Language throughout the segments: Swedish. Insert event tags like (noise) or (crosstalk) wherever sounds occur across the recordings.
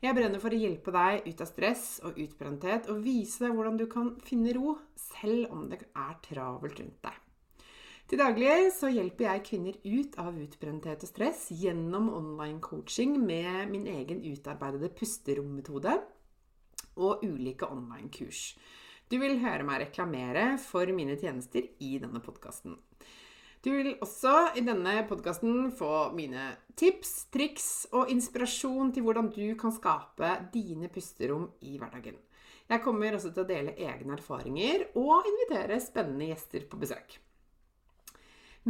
Jeg brenner for å hjelpe deg ut av stress og utbrenthet og vise deg hvordan du kan finne ro selv om det er travelt rundt deg. Til daglig så hjelper jeg kvinner ut av utbrenthet og stress gjennom online coaching med min egen utarbeidede pusterommetode og ulike online-kurs. Du vil høre meg reklamere for mine tjenester i denne podkasten. Du vil også i denne podkasten få mine tips, triks og inspirasjon til hvordan du kan skape dine pusterom i hverdagen. Jeg kommer også til å dele egne erfaringer og invitere spennende gjester på besøk.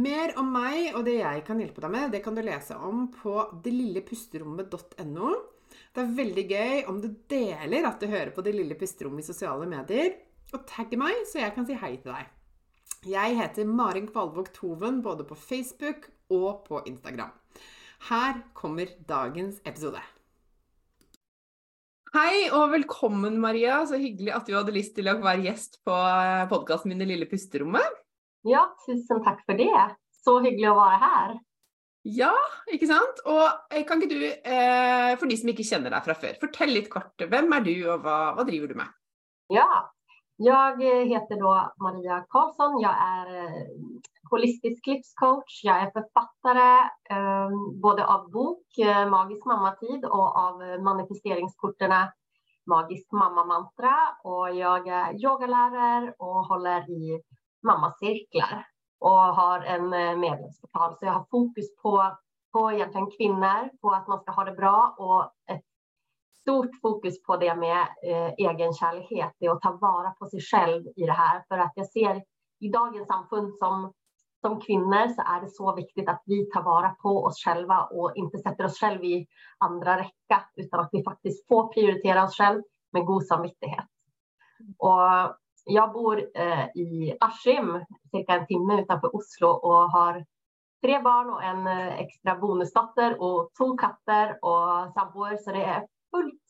Mer om meg og det jeg kan hjelpe deg med, det kan du lese om på delillepusterommet.no. Det er veldig gøy om du deler at du hører på Det lille pusterommet i sosiale medier, og tagger meg, så jeg kan si hei til deg. Jeg heter Marin Kvalvåg Toven både på Facebook og på Instagram. Her kommer dagens episode. Hei og velkommen, Maria. Så hyggelig at du hadde lyst til å være gjest på eh, podkasten min Det lille pusterommet. Ja, tusen takk for det. Så hyggelig å være her. Ja, ikke sant? Og eh, kan ikke du, eh, for de som ikke kjenner deg fra før, fortell litt kort. Hvem er du, og hva, hva driver du med? Ja, jag eh, heter då Maria Karlsson. Jag är eh, holistisk livscoach. Jag är författare ehm, både av bok eh, Magisk mammatid och av manifesteringskorterna Magisk mammamantra. Och jag är yogalärare och håller i mammacirklar och har en medlemsportal. Så jag har fokus på, på egentligen kvinnor, på att man ska ha det bra och ett stort fokus på det med eh, egenkärlighet, det att ta vara på sig själv i det här. För att jag ser i dagens samfund som, som kvinnor så är det så viktigt att vi tar vara på oss själva och inte sätter oss själva i andra räcka, utan att vi faktiskt får prioritera oss själva med god samvittighet. Och jag bor eh, i Askim, cirka en timme utanför Oslo och har tre barn och en eh, extra bonusdotter och två katter och samboer. Så det är fullt,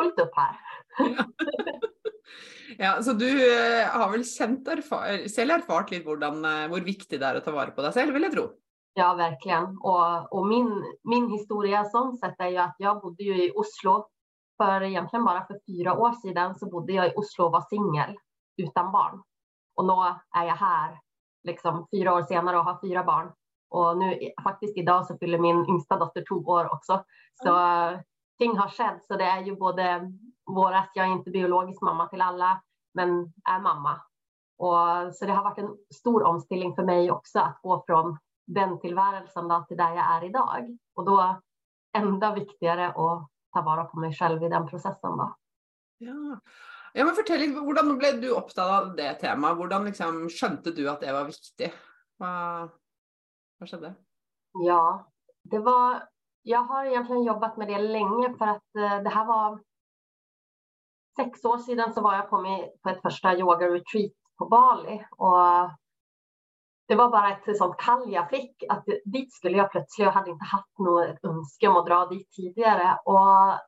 fullt upp här. (laughs) ja, så du eh, har väl känt erfar selv erfart hvordan, eh, hvor viktig det är att ta vara på dig själv, vill jag tro? Ja, verkligen. Och, och min, min historia sånt sätt är ju att jag bodde ju i Oslo för egentligen bara för fyra år sedan så bodde jag i Oslo och var singel utan barn. Och nu är jag här liksom fyra år senare och har fyra barn. Och nu faktiskt idag så fyller min yngsta dotter två år också. Så ting har skett. Så det är ju både vårat, jag är inte biologisk mamma till alla, men är mamma. Och, så det har varit en stor omställning för mig också att gå från den tillvärelsen då, till där jag är idag. Och då ända viktigare att ta vara på mig själv i den processen. Då. Ja. Ja, men fortell litt, Hvordan ble du opptatt av det temaet? Hvordan liksom, skjønte du at det var viktig? Hva, hva skjedde? Ja, det var jag har egentligen jobbat med det länge för att eh, det här var sex år sedan så var jag på, mig på ett första yoga-retreat på Bali och det var bara ett sånt kall jag fick att dit skulle jag plötsligt. Jag hade inte haft något önske om att dra dit tidigare och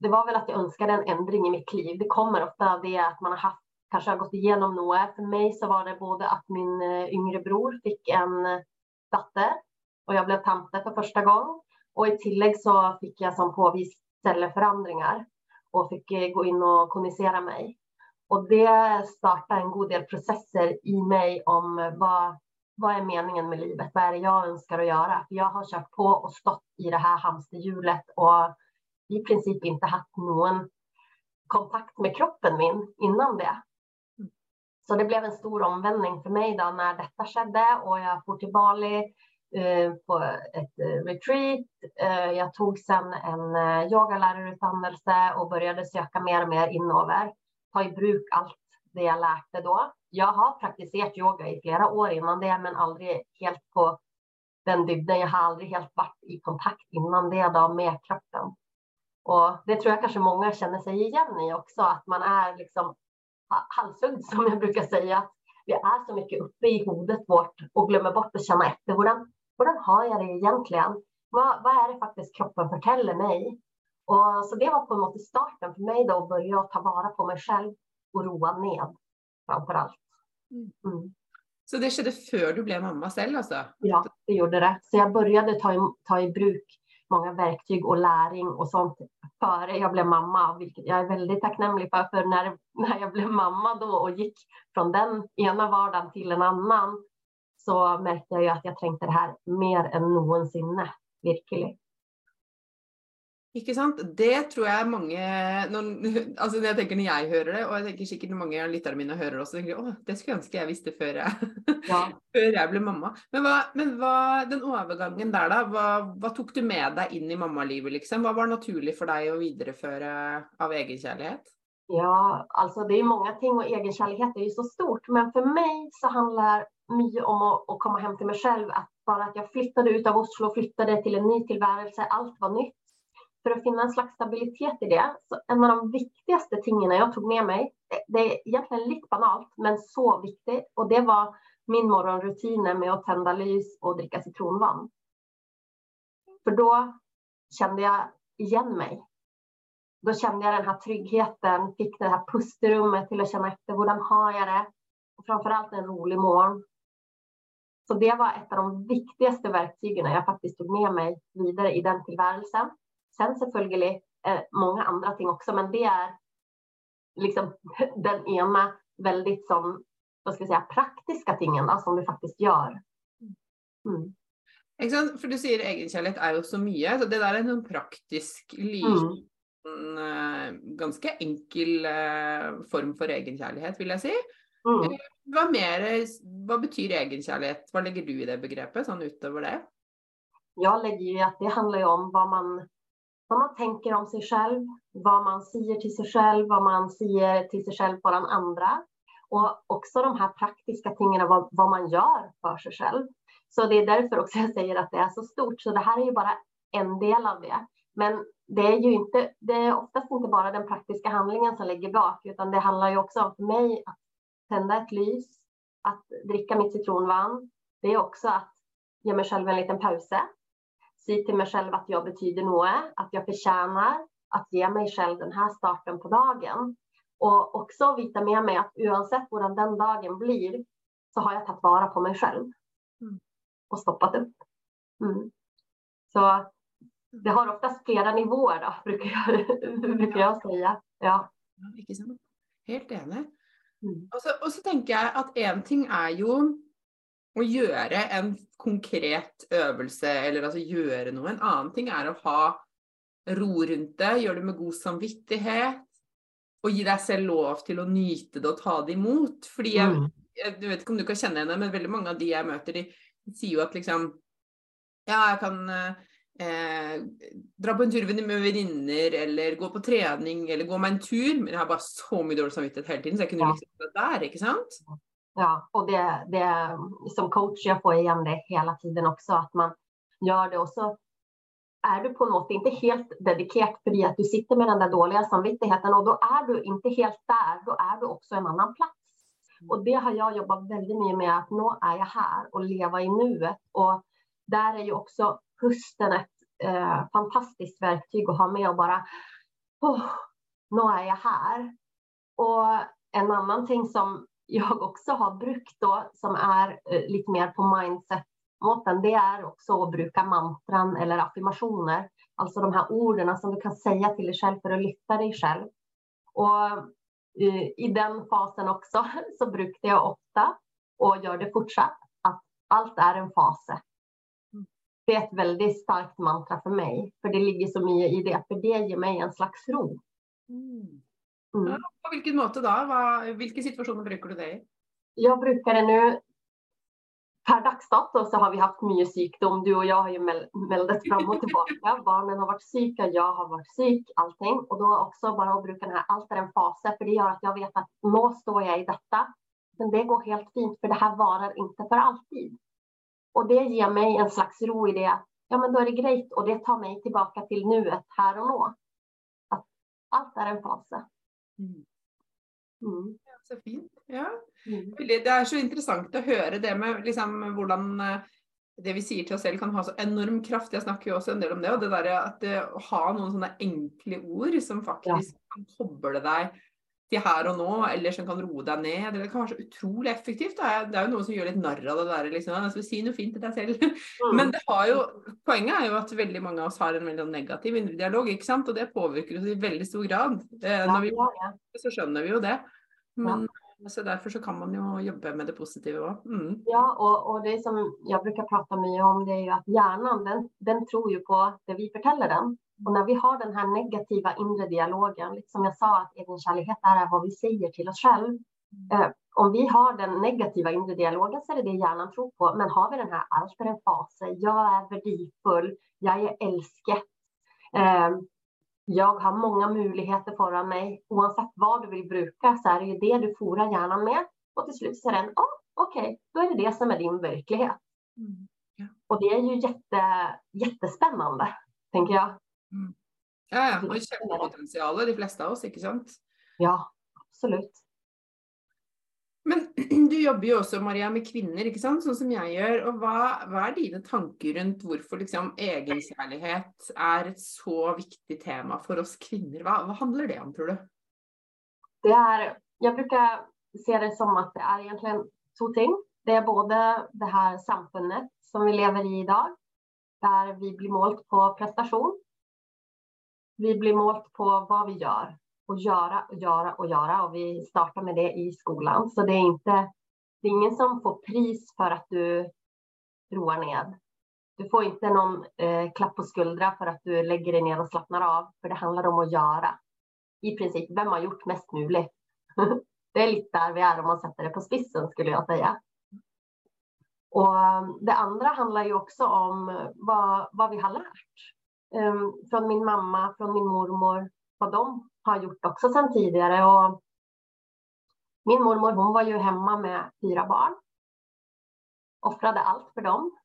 det var väl att jag önskade en ändring i mitt liv. Det kommer ofta av det att man har haft, kanske har gått igenom något. För mig så var det både att min eh, yngre bror fick en eh, dotter och jag blev tante för första gången och i tillägg så fick jag som påvis cellförändringar och fick eh, gå in och kommunicera mig. Och det startade en god del processer i mig om eh, vad, vad är meningen med livet? Vad är det jag önskar att göra? För jag har kört på och stått i det här hamsterhjulet och i princip inte haft någon kontakt med kroppen min innan det. Så det blev en stor omvändning för mig då när detta skedde och jag for till Bali Eh, på ett eh, retreat. Eh, jag tog sen en yogalärarutbildning och började söka mer och mer inover, Ta i bruk allt det jag lärde då. Jag har praktiserat yoga i flera år innan det, men aldrig helt på den dybden. Jag har aldrig helt varit i kontakt innan det då med kroppen. Och det tror jag kanske många känner sig igen i också, att man är liksom halshuggd som jag brukar säga. vi är så mycket uppe i huvudet vårt och glömmer bort att känna efter. Hur, hur har jag det egentligen? Vad, vad är det faktiskt kroppen förtäller mig? Och så det var på något starten för mig då att börja ta vara på mig själv och roa ned framför allt. Mm. mm. Så det skedde före du blev mamma själv alltså? Ja, det gjorde det. Så jag började ta i, ta i bruk många verktyg och läring och sånt före jag blev mamma, vilket jag är väldigt tacknämlig för. För när, när jag blev mamma då och gick från den ena vardagen till en annan så märkte jag ju att jag tänkte det här mer än någonsin, verkligen. Ikke sant? Det tror jeg mange når, altså Jeg tenker når jeg hører det, og jeg tenker sikkert mange av lytterne mine hører også, tenker å, det skulle jeg ønske jeg visste før jeg, (laughs) ja. før jeg ble mamma. Men, hva, men hva, den overgangen der, da. Hva, hva, tok du med deg inn i mammalivet, liksom? Hva var naturlig for deg å videreføre av egenkjærlighet? Ja, alltså det är många ting och egenkärlighet är ju så stort. Men för mig så handlar mycket om att, att komma hem till mig själv. Att bara att jag flyttade ut av Oslo, flyttade till en ny tillvärelse. Allt var nytt för att finna en slags stabilitet i det. Så en av de viktigaste tingen jag tog med mig, det är egentligen lite banalt, men så viktigt. Och det var min morgonrutiner med att tända lys och dricka citronvann. För då kände jag igen mig. Då kände jag den här tryggheten, fick det här pusterummet till att känna efter, hur har jag det? Och framför allt en rolig morgon. Så det var ett av de viktigaste verktygen jag faktiskt tog med mig vidare i den tillvärelsen. Sen selvfølgelig eh, många andra ting också, men det är liksom (laughs) den ena väldigt som, vad ska jag säga, praktiska tingen då, som du faktiskt gör. Mm. For du sier egenkjærlighet er jo så mye. så Det der er en praktisk, liten, mm. Eh, ganske enkel uh, form for egenkjærlighet, vil jeg si. Mm. Hva, mer, hva betyr egenkjærlighet? Hva legger du i det begrepet, sånn utover det? Jag lägger ju att det handlar om vad man vad man tänker om sig själv, vad man säger till sig själv, vad man säger till sig själv på den andra. Och också de här praktiska tingen, vad, vad man gör för sig själv. Så det är därför också jag säger att det är så stort. Så det här är ju bara en del av det. Men det är ju inte, det är oftast inte bara den praktiska handlingen som ligger bak, utan det handlar ju också om för mig att tända ett lys, att dricka mitt citronvatten. Det är också att ge mig själv en liten paus säga till mig själv att jag betyder något, att jag förtjänar att ge mig själv den här starten på dagen. Och också veta med mig att oavsett hur den dagen blir så har jag tagit vara på mig själv mm. och stoppat upp. Mm. Så det har oftast flera nivåer då, brukar jag, (laughs) brukar jag säga. Ja. Helt enig. Mm. Och, så, och så tänker jag att en ting är ju att göra en konkret övelse eller alltså göra något. En annan ting är att ha ro runt det, göra det med god samvittighet och ge dig själv lov till att njuta det och ta det emot. För jag, mm. jag vet inte om du kan känna henne, men väldigt många av de jag möter, de säger ju att liksom, ja, jag kan eh, dra på en tur med vänner eller gå på träning eller gå med en tur, men jag har bara så mycket dålig samvittighet hela tiden så jag kunde ja. liksom vara där, inte sant? Ja, och det, det, som coach jag får igen det hela tiden också, att man gör det och så är du på något inte helt dedikerad för att du sitter med den där dåliga samvittigheten och då är du inte helt där, då är du också en annan plats. Mm. Och det har jag jobbat väldigt mycket med, att nu är jag här och leva i nuet. Och där är ju också pusten ett eh, fantastiskt verktyg att ha med och bara, oh, nu är jag här. Och en annan ting som jag också har brukt då, som är eh, lite mer på mindset-måten, det är också att bruka mantran eller affirmationer. Alltså de här orden som du kan säga till dig själv för att lyfta dig själv. Och eh, i den fasen också (laughs) så brukade jag ofta, och gör det fortsatt, att allt är en fas. Det är ett väldigt starkt mantra för mig, för det ligger så mycket i det, för det ger mig en slags ro. Mm. Mm. Ja, på vilken måte då? Hva, vilka situationer brukar du det i? Jag brukar det nu per dags dato så har vi haft mycket sjukdom. Du och jag har ju meldat fram och tillbaka. (laughs) Barnen har varit sjuka, jag har varit sjuk, allting. Och då också bara att bruka den här, allt är en fas, för det gör att jag vet att nu står jag i detta. Men det går helt fint, för det här varar inte för alltid. Och det ger mig en slags ro i det. Ja, men då är det grejt och det tar mig tillbaka till nuet, här och nu. Att allt är en fas. Mm. Mm. Ja, så fint. Ja. Mm. Det er så interessant å høre det med liksom, hvordan eh, det vi sier til oss selv kan ha så enorm kraft. Jeg snakker jo også en del om det. Og det der at det, å ha sånne enkle ord som faktisk ja. kan koble deg til her og nå, eller som kan roe deg ned. Det kan være så utrolig effektivt. Det er, det er jo noen som gjør litt narr av det der. Liksom. Altså, si noe fint til deg selv. (laughs) Mm. Men det har jo, poenget er jo at veldig mange av oss har en veldig sånn negativ indre dialog, ikke sant? og det påvirker oss i veldig stor grad. Eh, når vi, så skjønner vi jo det. Men så Derfor så kan man jo jobbe med det positive òg. Mm. Ja, og, og, det som jeg bruker prate mye om, det er jo at hjernen den, den, tror jo på det vi forteller den. Og når vi har den her negative indre dialogen, litt som jeg sa, at egenkjærlighet er hva vi sier til oss selv. Eh, om vi har den negative indre dialogen, så er det det hjernen tror på. Men har vi den her alt er en fase, jeg er verdifull, jeg er elsket. Eh, jag har många möjligheter föran mig. Oavsett vad du vill bruka så är det ju det du forar hjärnan med. Och till slut så är den, ah, okej, okay, då är det det som är din verklighet. Mm. Ja. Och det är ju jätte, jättespännande, tänker jag. Mm. Ja, ja. Och kjempepotential, de flesta av oss, inte sant? Ja, absolut. Men (clears throat) du jobber jo også Maria, med kvinner, ikke sant? sånn som jeg gjør. og Hva, hva er dine tanker rundt hvorfor liksom, egenkjærlighet er et så viktig tema for oss kvinner? Hva, hva handler det om, tror du? Det er, jeg bruker se det som at det er egentlig to ting. Det er både det her samfunnet som vi lever i i dag, der vi blir målt på prestasjon. Vi blir målt på vad vi gör och göra och göra och göra och vi startar med det i skolan. Så det är inte, det är ingen som får pris för att du roar ned. Du får inte någon eh, klapp på skuldra för att du lägger dig ner och slappnar av, för det handlar om att göra. I princip, vem har gjort mest möjligt? (laughs) det är lite där vi är om man sätter det på spissen skulle jag säga. Och eh, det andra handlar ju också om vad, vad vi har lärt. Um, från min mamma, från min mormor, vad de har gjort också sedan tidigare. Och min mormor hon var ju hemma med fyra barn. Offrade allt för dem.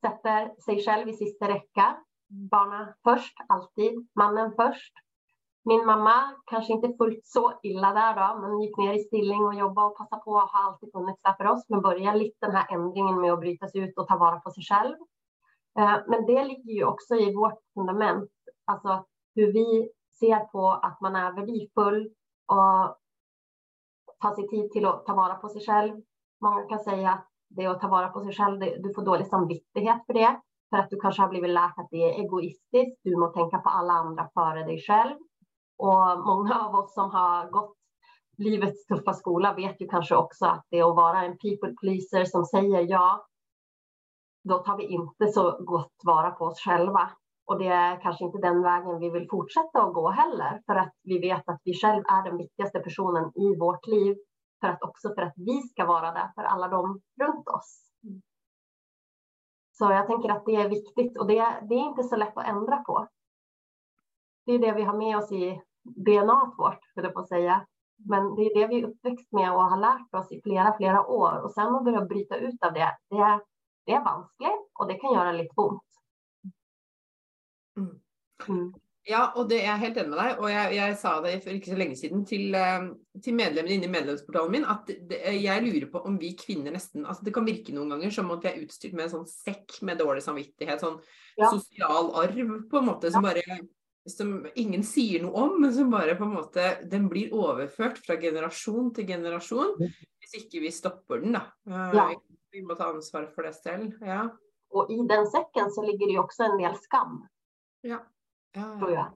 Sätter sig själv i sista räcka. Barnen först, alltid. Mannen först. Min mamma, kanske inte fullt så illa där då, men gick ner i stilling och jobbade och passade på. Har alltid funnits där för oss, men började lite den här ändringen med att bryta sig ut och ta vara på sig själv. Eh, men det ligger ju också i vårt fundament, alltså hur vi ser på att man är värdefull och tar sig tid till att ta vara på sig själv. Många kan säga att det är att ta vara på sig själv, du får dålig samvittighet för det, för att du kanske har blivit lärt att det är egoistiskt, du må tänka på alla andra före dig själv. Och många av oss som har gått livets tuffa skola vet ju kanske också att det är att vara en people pleaser som säger ja, då tar vi inte så gott vara på oss själva. Och det är kanske inte den vägen vi vill fortsätta att gå heller, för att vi vet att vi själv är den viktigaste personen i vårt liv, för att också för att vi ska vara där för alla de runt oss. Så jag tänker att det är viktigt och det, det är inte så lätt att ändra på. Det är det vi har med oss i DNA vårt, skulle jag på säga. Men det är det vi är uppväxt med och har lärt oss i flera, flera år. Och sen att börja bryta ut av det, det är, det är vanskligt och det kan göra lite ont. Mm. mm. Ja, og det er jeg helt enig med deg. Og jeg, jeg sa det for ikke så lenge siden til, eh, til medlemmene inne i medlemsportalen min, at det, jeg lurer på om vi kvinner nesten altså Det kan virke noen ganger som at vi er utstyrt med en sånn sekk med dårlig samvittighet, sånn ja. sosial arv, på en måte, som ja. bare som ingen sier noe om, men som bare på en måte Den blir overført fra generasjon til generasjon hvis ikke vi stopper den, da. Eh, ja. Vi må ta ansvar for det selv. Ja. Og i den sekken så ligger det jo også en del skam. Ja. ja. Tror jag.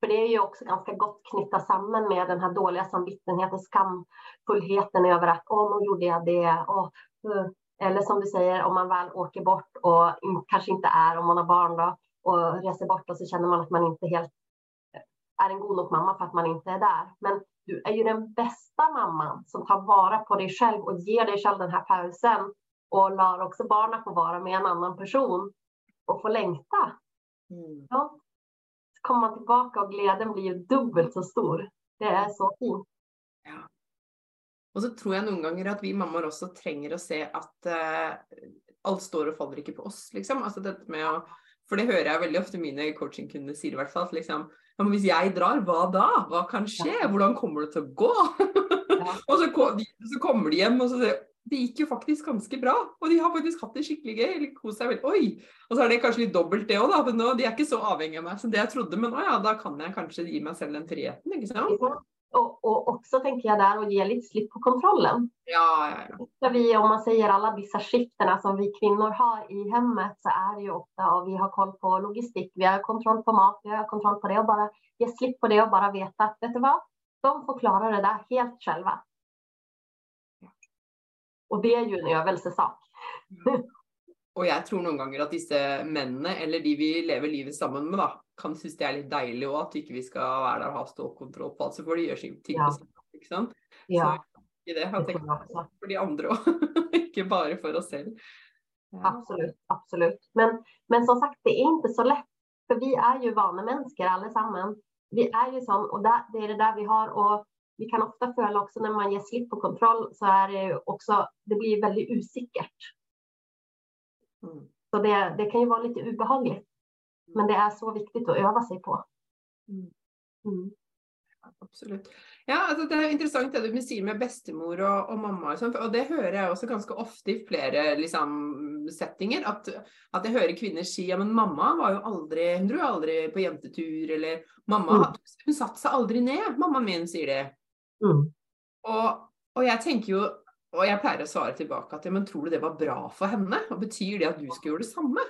För det är ju också ganska gott knyta samman med den här dåliga samvittigheten, skamfullheten över att åh, nu gjorde jag det. Och, uh. Eller som du säger, om man väl åker bort och kanske inte är, om man har barn då, och reser bort och så känner man att man inte helt eh, är en god nog mamma för att man inte är där. Men du är ju den bästa mamman som tar vara på dig själv och ger dig själv den här pausen och lär också barnen få vara med en annan person och få längta. Mm. Ja. Så kommer man tillbaka och glädjen blir ju dubbelt så stor. Det är så fint. Ja. Och så tror jag noen ganger at vi mammor også trenger å se at uh, alt står og faller ikke på oss, liksom. Altså dette med å For det hører jeg veldig ofte mine coachingkunder sier, i hvert fall. Liksom, men hvis jeg drar, hva da? Hva kan skje? Hvordan kommer det til å gå? Ja. (laughs) og så, så, kommer de hjem og så sier det gikk jo faktisk ganske bra. Og de har faktisk hatt det skikkelig gøy. eller kost seg veldig. Oi! Og så er det kanskje litt dobbelt det òg, da. For nå, de er ikke så avhengig av meg som det jeg trodde. Men å ja, da kan jeg kanskje gi meg selv den friheten, ikke sant? Och, och också tänker jag där och ge lite slipp på kontrollen. Ja, ja, ja. Vi, om man säger alla dessa skifterna som vi kvinnor har i hemmet så är det ju ofta och vi har koll på logistik, vi har kontroll på mat, vi har kontroll på det och bara ge slipp på det och bara veta att vet du vad, de får klara det där helt själva. Och det är ju en övelsesak. Mm. Och jag tror någon gånger att dessa männen eller de vi lever livet sammen med da, kan synes det er litt deilig òg, at ikke vi skal være der og ha stålkontroll på alt. Så får de gjøre sin ting ja. på sin måte, ikke sant. Ja. Så det har tenkt for de andre òg, (laughs) ikke bare för oss själva. Ja. Absolut, absolut. Men, men som sagt, det är inte så lätt. För vi är ju vanemänniskor allesammans. Vi är ju sån, och det, det är det där vi har. Och vi kan ofta följa också när man ger slipp på kontroll så är det också, det blir väldigt osäkert. Mm. Så det, det kan ju vara lite obehagligt. Men det är så viktigt att öva sig på. Mm. Mm. Absolutt. Ja, altså Det er interessant det du sier med bestemor og, og mamma. Og, sånt, og det hører jeg også ganske ofte i flere liksom, settinger. At, at, jeg hører kvinner si ja, men mamma var jo aldri Hun dro aldri på jentetur. Eller mamma mm. hun satte seg aldri ned. Mammaen min sier det. Mm. Og, og, jeg tenker jo Og jeg pleier å svare tilbake at ja, men tror du det var bra for henne? Og betyr det at du skal gjøre det samme?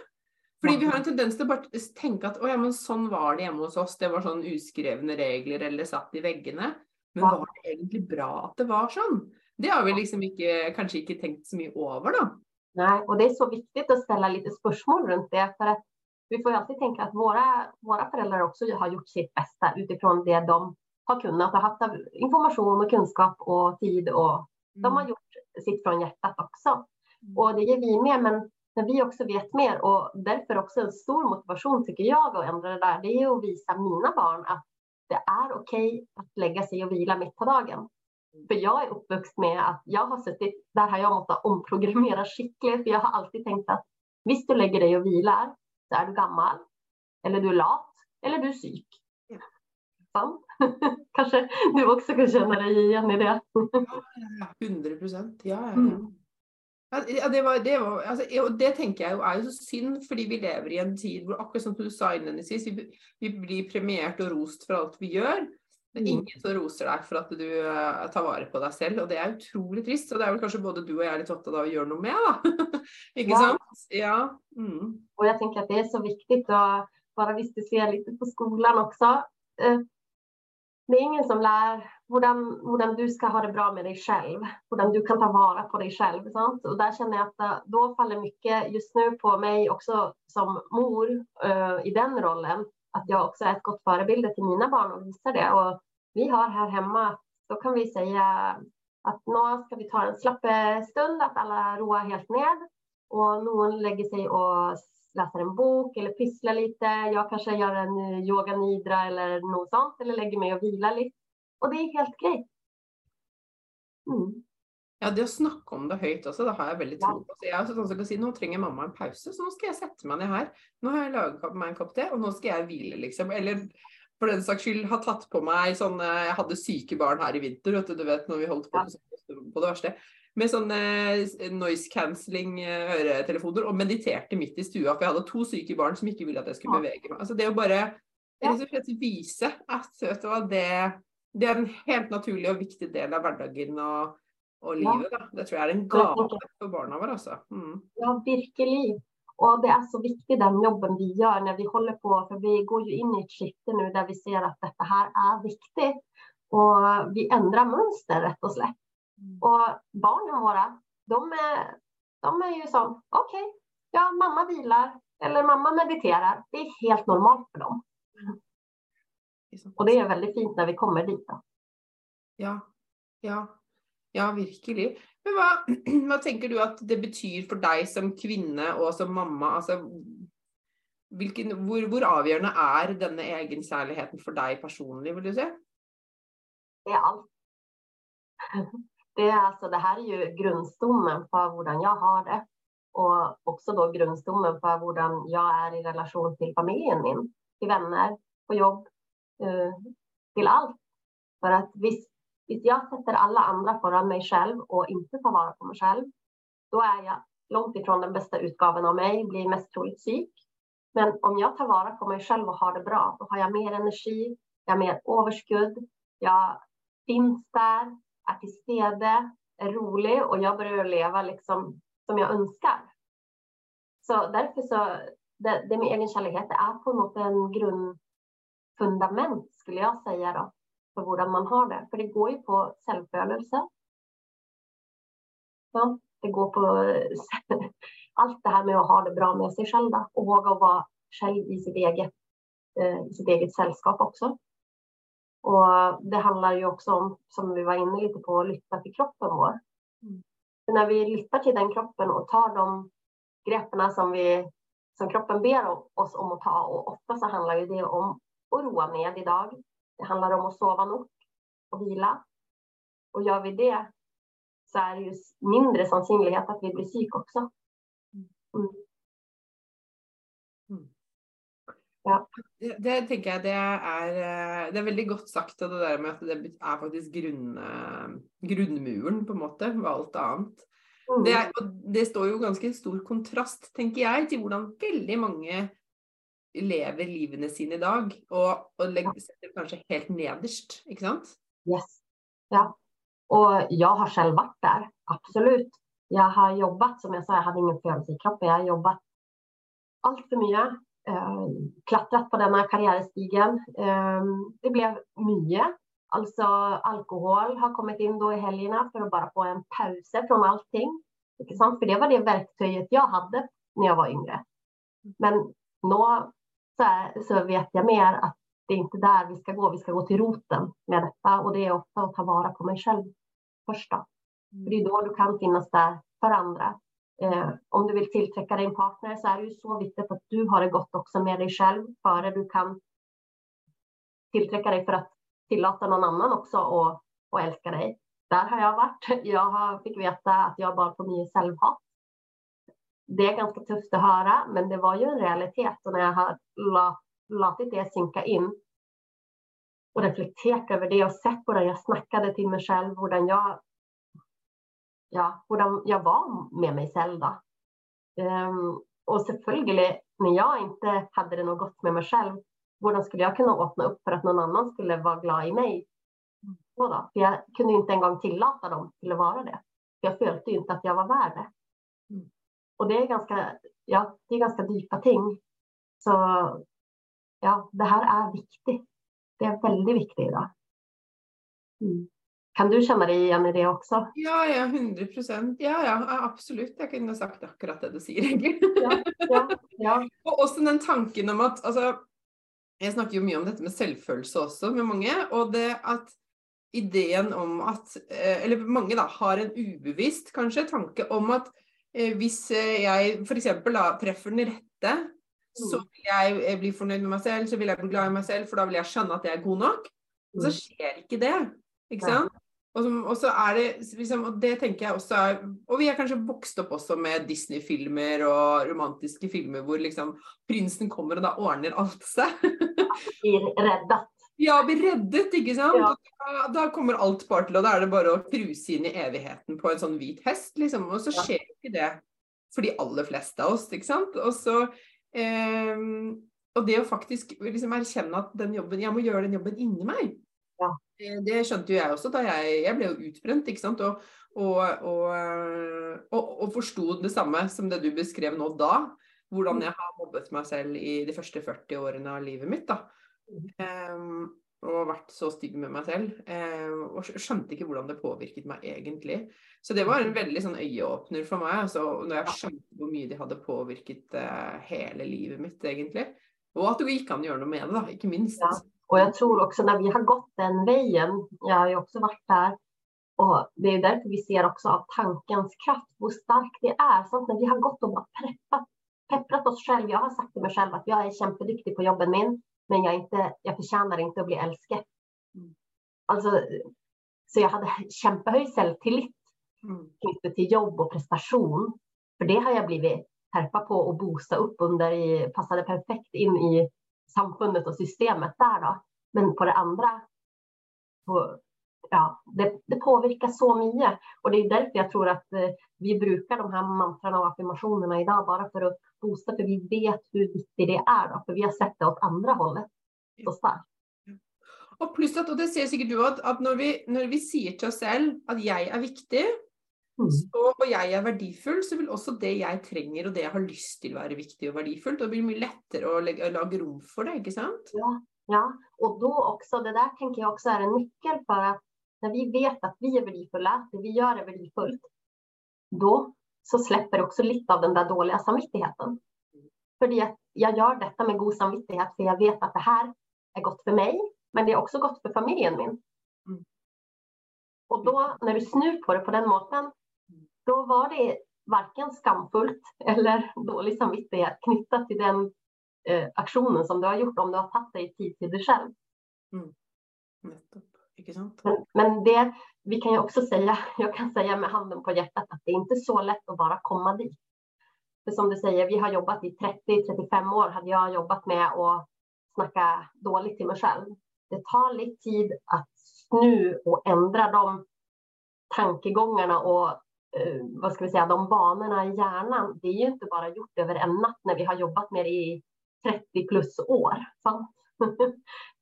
Fordi vi har en tendens til å bare tenke at å ja, men sånn var det hjemme hos oss. Det var sånn uskrevne regler eller satt i veggene. Men var det egentlig bra at det var sånn? Det har vi liksom ikke, kanskje ikke tenkt så mye over, da. Nej, och det är så viktigt att ställa lite spörsmål runt det. För att vi får ju alltid tänka att våra, våra föräldrar också har gjort sitt bästa utifrån det de har kunnat och haft information och kunskap och tid. Och mm. De har gjort sitt från hjärtat också. Mm. Och det gör vi med. Men när vi också vet mer och därför också en stor motivation tycker jag att ändra det där, det är att visa mina barn att det är okej att lägga sig och vila mitt på dagen. För jag är uppvuxen med att jag har suttit, där har jag måste omprogrammera skickligt, för jag har alltid tänkt att visst du lägger dig och vilar så är du gammal, eller du är lat, eller du är psyk. Sant? (laughs) Kanske du också kan känna dig igen i det. Hundra procent, ja. ja. Mm. Ja, det, var, det, var, altså, det tenker jeg jo er jo så synd, fordi vi lever i en tid hvor akkurat som du sa innledningsvis, vi, vi blir premiert og rost for alt vi gjør. Er mm. ingen som roser deg for at du uh, tar vare på deg selv, og det er utrolig trist. Og det er vel kanskje både du og jeg litt opptatt av å gjøre noe med, da. (laughs) Ikke ja. sant? Ja. Mm. Og jeg tenker at det er så viktig, og bare hvis du ser litt på skolen også. Uh, det är ingen som hur du ska ha det bra med dig själv, hur du kan ta vara på dig själv. Sant? Och där känner jag att eh, då faller mycket just nu på mig också som mor uh, i den rollen, att jag också är ett gott förebild till mina barn och visar det. Och vi har här hemma, då kan vi säga att nu ska vi ta en slappestund, att alla roar helt ned och någon lägger sig och läser en bok eller pysslar lite. Jag kanske gör en yoga nidra eller något sånt eller lägger mig och vilar lite. Och det är helt grejt. Mm. Ja, det å snakke om det høyt også, det har jeg veldig tro på. Så jeg er sånn si, Nå trenger mamma en pause, så nå skal jeg sette meg ned her. Nå har jeg laget meg en kopp te, og nå skal jeg hvile, liksom. Eller for den saks skyld ha tatt på meg sånne Jeg hadde syke barn her i vinter, vet du, du vet når vi holdt på, på det verste med sånne eh, noise cancelling eh, øretelefoner og mediterte midt i stua, for jeg hadde to syke barn som ikke ville at jeg skulle bevege meg. Altså det å bare rett og slett vise at vet du hva, det, det, er en helt naturlig og viktig del av hverdagen og, og livet. Da. Det tror jeg er en gave for barna våre. Altså. Mm. Ja, virkelig. Och det är så viktigt den jobben vi gör när vi håller på, för vi går ju in i ett skifte nu där vi ser att detta här är viktigt och vi ändrar mönster rätt och slätt. Mm. Och barnen våra, de är, de är ju som, okej, okay, ja, mamma vilar eller mamma mediterar. Det är helt normalt för dem. Och det är väldigt fint när vi kommer dit. Då. Ja, ja, ja, verkligen. Men vad, (clears throat) vad tänker du att det betyder för dig som kvinna och som mamma? Alltså, vilken, hvor, hvor avgörande är denna egenkärligheten för dig personligen, vill du säga? Det är allt. (laughs) Det, är alltså, det här är ju grundstommen för hur jag har det. Och också då grundstommen för hur jag är i relation till familjen min, till vänner, på jobb, Eh, till allt. För att visst, visst jag sätter alla andra före mig själv och inte tar vara på mig själv, då är jag långt ifrån den bästa utgaven av mig, blir mest troligt psyk. Men om jag tar vara på mig själv och har det bra, då har jag mer energi, jag har mer överskudd, jag finns där, är till stede, är rolig och jag börjar leva liksom som jag önskar. Så därför så, det, det med egenkärlighet det är på något en grund grundfundament skulle jag säga då, för hur man har det. För det går ju på självfølelse. Ja, det går på (laughs) allt det här med att ha det bra med sig själv då, och våga vara själv i sitt eget, eh, i sitt eget sällskap också. Och det handlar ju också om, som vi var inne lite på, att lyssna till kroppen vår. Mm. när vi lyssnar till den kroppen och tar de greppen som, vi, som kroppen ber oss om att ta, och ofta så handlar ju det om att roa med idag. Det handlar om att sova nog och vila. Och gör vi det så är det ju mindre sannolikhet att vi blir psyk också. Mm. Ja. Det, det, tenker jeg det er, eh, det er veldig godt sagt, det der med at det er faktisk grunn, eh, grunnmuren på en måte ved alt annet. Mm. Det, er, det, står jo ganske stor kontrast, tenker jeg, til hvordan veldig mange lever livene sine i dag. Og, og legger seg kanskje helt nederst, ikke sant? Yes. Ja. Och jag har själv varit där, absolut. Jag har jobbat, som jag sa, jag hade ingen födelsekropp, jag har jobbat allt för mycket eh, klatrat på denna karriärstigen. Eh, det blev mycket. Alltså alkohol har kommit in då i helgerna för att bara få en paus från allting. För det var det verktyget jag hade när jag var yngre. Men nu så, är, så vet jag mer att det är inte där vi ska gå. Vi ska gå till roten med detta och det är ofta att ta vara på mig själv först. För det är då du kan finnas där för andra. Eh, om du vill tillträcka din partner så är det ju så viktigt att du har det gott också med dig själv före du kan tillträcka dig för att tillåta någon annan också och, och älska dig. Där har jag varit. (laughs) Jag har, fick veta att jag bara får mycket självhat. Det är ganska tufft att höra, men det var ju en realitet och när jag har låtit det sinka in och reflekterat över det och sett hur jag snackade till mig själv, hur jag ja, hur jag var med mig själv. Då. Um, och självklart, när jag inte hade det något gott med mig själv, hur skulle jag kunna öppna upp för att någon annan skulle vara glad i mig? Då? För jag kunde inte en gång tillåta dem till att vara det. För jag följde inte att jag var värd det. Och det är ganska, ja, det är ganska djupa ting. Så ja, det här är viktigt. Det är väldigt viktigt idag. Mm. Kan du känna dig igen i det också? Ja, ja, 100 procent. Ja, ja, absolut. Jag kunde ha sagt akkurat det du säger. Ja, ja, ja. (laughs) och också den tanken om att, alltså, jag snackar ju mycket om detta med självkänsla också med många och det att idén om att, eh, eller många då, har en obevisst kanske tanke om att hvis jag för exempel då, träffar den rätte, mm. så vill jag bli förnöjd med mig själv, så vill jag bli glad i mig själv, för då vill jag känna att jag är god nog. Och så mm. sker inte det. Ikke sant? Og, som, og, så er det liksom, og det tenker jeg også er Og vi er kanskje vokst opp også med Disney-filmer og romantiske filmer hvor liksom prinsen kommer, og da ordner alt seg. (laughs) blir reddet. Ja, blir reddet, ikke sant. Ja. Da, da, kommer alt bare til, og da er det bare å cruise inn i evigheten på en sånn hvit hest, liksom. Og så skjer ja. ikke det for de aller fleste av oss, ikke sant. Og så eh, Og det å faktisk liksom erkjenne at den jobben, jeg må gjøre den jobben inni meg. Ja. Det skjønte jo jeg også da jeg, jeg ble jo utbrent, ikke sant. Og, og, og, og, og forsto det samme som det du beskrev nå da. Hvordan mm. jeg har mobbet meg selv i de første 40 årene av livet mitt. da. Um, og vært så stygg med meg selv. Um, og skjønte ikke hvordan det påvirket meg egentlig. Så det var en veldig sånn øyeåpner for meg. Altså, når jeg skjønte hvor mye de hadde påvirket uh, hele livet mitt, egentlig. Og at det gikk an å gjøre noe med det, da, inte minst. Ja. Och jag tror också när vi har gått den vägen, jag har ju också varit där, och det är därför vi ser också av tankens kraft hur stark det är. Så när vi har gått och bara preppat, pepprat oss själva, jag har sagt till mig själv att jag är kämpeduktig på jobben min, men jag, inte, jag förtjänar inte att bli älskad. Mm. Alltså, så jag hade kämpehöjd självtillit mm. knutet till jobb och prestation. För det har jag blivit terpa på och boosta upp under, i, passade perfekt in i samfundet och systemet där då. Men på det andra, på ja, det, det påverkar så mycket. Och det är därför jag tror att eh, vi brukar de här mantrarna och affirmationerna idag bara för att boosta, för vi vet hur viktigt det är då, för vi har sett det åt andra hållet så starkt. Och plus att, och det ser säkert du att, att när, vi, när vi säger till oss själva att jag är viktig, mm. så, och jag är värdefull, så vill också det jag tränger och det jag har lust till vara viktigt och värdefullt. Det blir mycket lättare att lägga, laga rum för det, inte sant? Ja, ja, och då också, det där tänker jag också är en nyckel för att när vi vet att vi är värdefulla, det vi gör är värdefullt, då så släpper också lite av den där dåliga samvittigheten. För jag gör detta med god samvittighet, för jag vet att det här är gott för mig, men det är också gott för familjen min. Mm. Och då, när du snur på det på den måten, då var det varken skamfullt eller dålig samvittighet knyttat till den eh, aktionen som du har gjort om du har tagit dig tid till dig själv. Mm. Men, men, det, vi kan ju också säga, (laughs) jag kan säga med handen på hjärtat att det är inte så lätt att bara komma dit. För som du säger, vi har jobbat i 30-35 år, hade jag jobbat med att snacka dåligt till mig själv. Det tar lite tid att snu och ändra de tankegångarna och eh, vad ska vi säga, de banorna i hjärnan. Det är ju inte bara gjort över en natt när vi har jobbat med det i 30 plus år. Så, (laughs)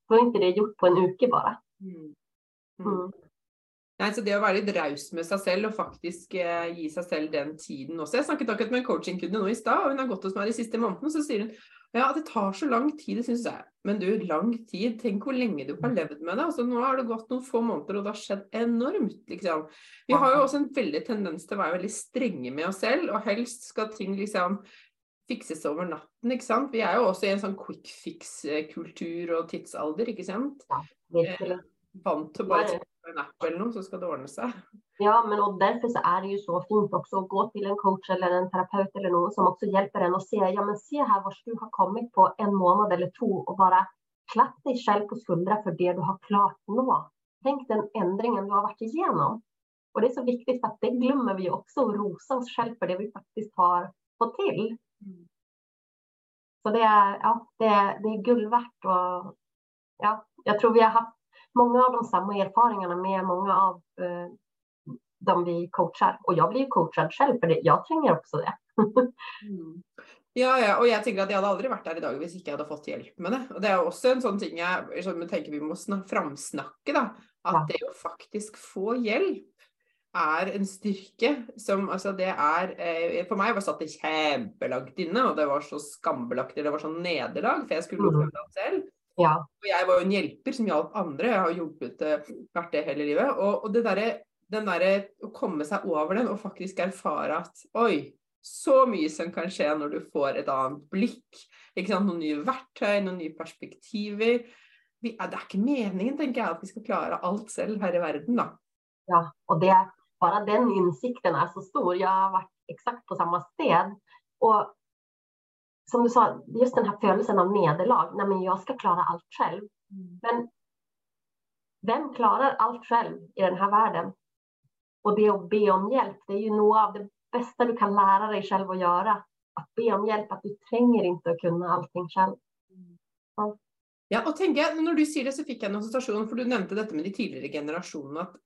så är inte det gjort på en uke bara. Mm. Mm. Nei, så Det å være litt raus med seg selv og faktisk eh, gi seg selv den tiden også. Jeg snakket akkurat med en coachingkunde nå i stad, og hun har gått hos meg de siste månedene. Så sier hun ja, det tar så lang tid, det syns jeg. Men du, lang tid. Tenk hvor lenge du har levd med det. Altså, nå har det gått noen få måneder, og det har skjedd enormt. liksom. Vi har jo også en veldig tendens til å være veldig strenge med oss selv, og helst skal ting liksom fikses over natten, ikke sant. Vi er jo også i en sånn quick fix-kultur og tidsalder, ikke sant. Ja, virkelig. Vant till bara en app eller något så ska det ordna sig. Ja, men och därför så är det ju så fint också att gå till en coach eller en terapeut eller någon som också hjälper en att se, ja men se här vart du har kommit på en månad eller två och bara klapp dig själv på skuldra för det du har klart nå. Tänk den ändringen du har varit igenom. Och det är så viktigt för att det glömmer vi också att rosa oss själva för det vi faktiskt har fått till. Mm. Så det är, ja, det är, det är guld värt och ja, jag tror vi har haft många av de samma erfarenheterna med många av eh, de vi coachar. Och jag blir coachad själv för det. Jag tränger också det. mm. Ja, ja, och jag tänker att jag hade aldrig varit där idag om jag inte hade fått hjälp med det. Och det är också en sån ting jag, som jag tänker vi måste framsnacka då. Att det att faktiskt få hjälp är en styrka som alltså det är eh, för mig var satt det jättelångt inne och det var så skambelagt det var så nederlag för jag skulle mm. uppleva det själv. Ja. Og jeg var jo en hjelper som hjalp andre. Jeg har hjulpet eh, vært det hele livet. Og, og det der, den derre å komme seg over den og faktisk erfare at oi, så mye som kan skje når du får et annet blikk. Ikke sant? Noen nye verktøy, noen nye perspektiver. Vi, det er ikke meningen, tenker jeg, at vi skal klare alt selv her i verden, da. Ja, och det, bara den insikten är så stor. Jag har varit exakt på samma sted. Och som du sa, just den här födelsen av nederlag. Nej, men jag ska klara allt själv. Mm. Men vem klarar allt själv i den här världen? Och det att be om hjälp, det är ju något av det bästa du kan lära dig själv att göra. Att be om hjälp, att du tränger inte att kunna allting själv. Ja. Ja, och tänka, när du säger det så fick jag en association, för du nämnde detta med de tidigare generationerna, att,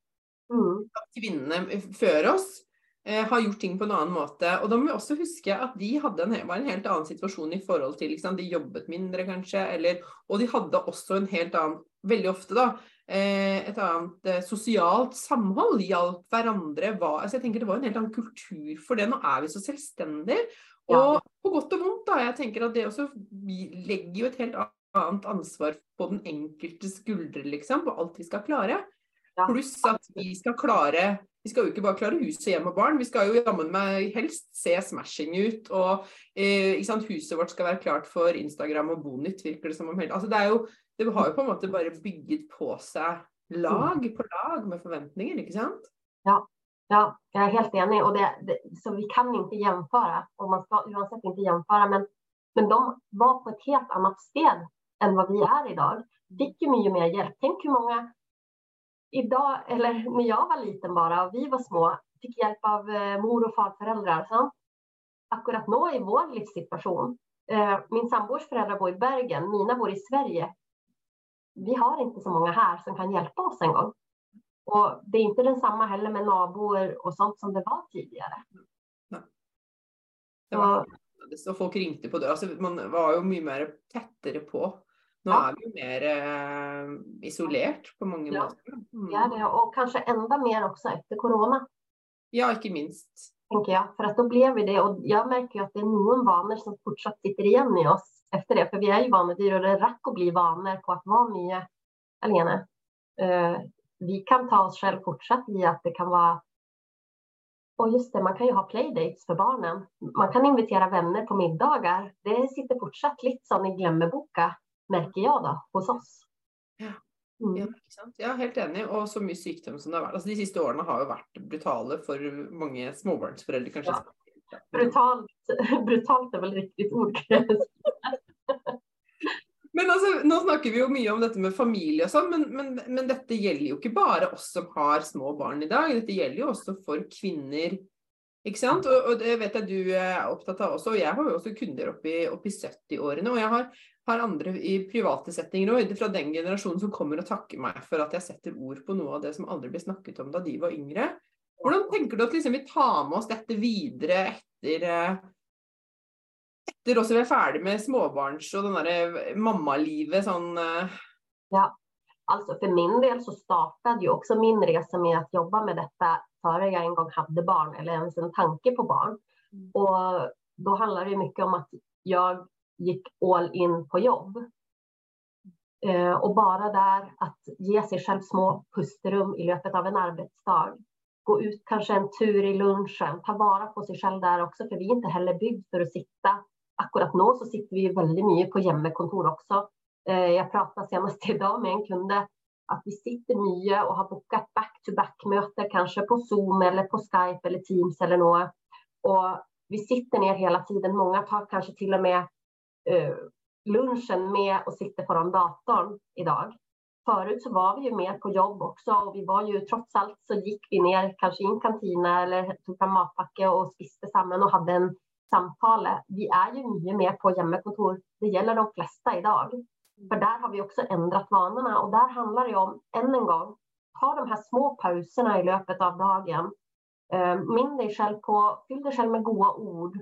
mm. kvinnorna före oss har gjort ting på en annan måte. Och då måste vi också huska att de hade en, var en helt annan situation i förhållande till, liksom, de jobbet mindre kanske, eller, och de hade också en helt annan, väldigt ofta då, eh, ett annat eh, socialt samhåll, hjälp varandra. Var, alltså jag tänker det var en helt annan kultur för det. Nu är vi så självständiga. Och ja. på gott och ont då, jag tänker att det också, lägger ju ett helt annat ansvar på den enkelte skuldre, liksom, på allt vi ska klara. Ja. Plus att vi ska klara vi skal jo ikke bare klare hus og hjem og barn, vi skal jo jammen meg helst se smashing ut. Og eh, huset vårt skal være klart for Instagram og Bonytt, virker det som om altså, det, er jo, det har jo på en måte bare bygget på seg lag på lag med förväntningar, inte sant? Ja, ja, jag är helt enig. Och det, det, så vi kan inte jämföra, och man ska oavsett inte jämföra, men, men de var på ett helt annat steg än vad vi är idag. Fick ju mycket mer hjälp. Tänk hur många idag, eller när jag var liten bara och vi var små, fick hjälp av eh, mor och farföräldrar. Så akkurat nu i vår livssituation. Eh, min sambors föräldrar bor i Bergen, mina bor i Sverige. Vi har inte så många här som kan hjälpa oss en gång. Och det är inte densamma heller med naboer och sånt som det var tidigare. Nej. Det var, så folk ringte på dörren. Alltså, man var ju mycket mer tättare på. Nu ja. är vi mer eh, isolerat på många ja. måter. Mm. Ja, det, och kanske ända mer också efter corona. Ja, inte minst. Tänker jag, för att då blev vi det. Och jag märker ju att det är någon vanor som fortsatt sitter igen i oss efter det. För vi är ju vanedyr och det rack att bli vanor på att vara mycket alene. Uh, vi kan ta oss själv fortsatt i att det kan vara och just det, man kan ju ha playdates för barnen. Man kan invitera vänner på middagar. Det sitter fortsatt lite som i glömmeboka, märker jag då, hos oss. Ja. Mm. Ja, ja, helt enig. Och så mycket sjukdom som det har varit. Alltså, de sista åren har ju varit brutala för många småbarnsföräldrar kanske. Ja. Brutalt, (laughs) brutalt är väl riktigt ord. (laughs) Men altså, nå snakker vi jo mye om dette med familie og sånn, men, men, men, dette gjelder jo ikke bare oss som har små barn i dag. Dette gjelder jo også for kvinner. Ikke sant? Og, og det vet jeg du er opptatt av også. Og jeg har jo også kunder oppi, oppi 70-årene. Og jeg har, har, andre i private settinger òg, fra den generasjonen som kommer og takker meg for at jeg setter ord på noe av det som aldri ble snakket om da de var yngre. Hvordan tenker du at liksom, vi tar med oss dette videre etter eh, etter også vi er ferdig med småbarns och den där mammalivet sån. Eh. Ja, alltså för min del så startade ju också min resa med att jobba med detta före jag en gång hade barn eller ens en tanke på barn. Mm. Och då handlar det mycket om att jag gick all in på jobb. Eh, och bara där att ge sig själv små pusterum i löpet av en arbetsdag. Gå ut kanske en tur i lunchen, ta vara på sig själv där också, för vi är inte heller byggd för att sitta akkurat nu så sitter vi väldigt mycket på hemmakontor också. Eh, jag pratade senast (laughs) idag med en kund att vi sitter mycket och har bokat back-to-back-möte, kanske på Zoom eller på Skype eller Teams eller något. Och vi sitter ner hela tiden. Många tar kanske till och med Eh, lunchen med och sitter på datorn idag. Förut så var vi ju mer på jobb också och vi var ju trots allt så gick vi ner kanske i en kantina eller tog fram matpacke och spiste samman och hade en samtal. Vi är ju mycket mer på hemmakontor. Det gäller de flesta idag. För där har vi också ändrat vanorna och där handlar det om, än en gång, ta de här små pauserna i löpet av dagen. Eh, minn dig själv på, fyll dig själv med goda ord.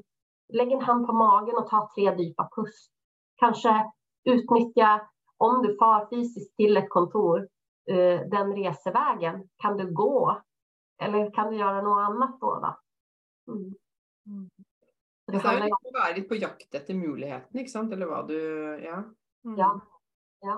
Lägg en hand på magen och ta tre djupa pust. Kanske utnyttja, om du far fysiskt till ett kontor, eh, den resevägen. Kan du gå? Eller kan du göra något annat då? då? Mm. Mm. Det handler jo om å være litt på jakt ikke sant? Eller hva du Ja. Mm. Ja. ja.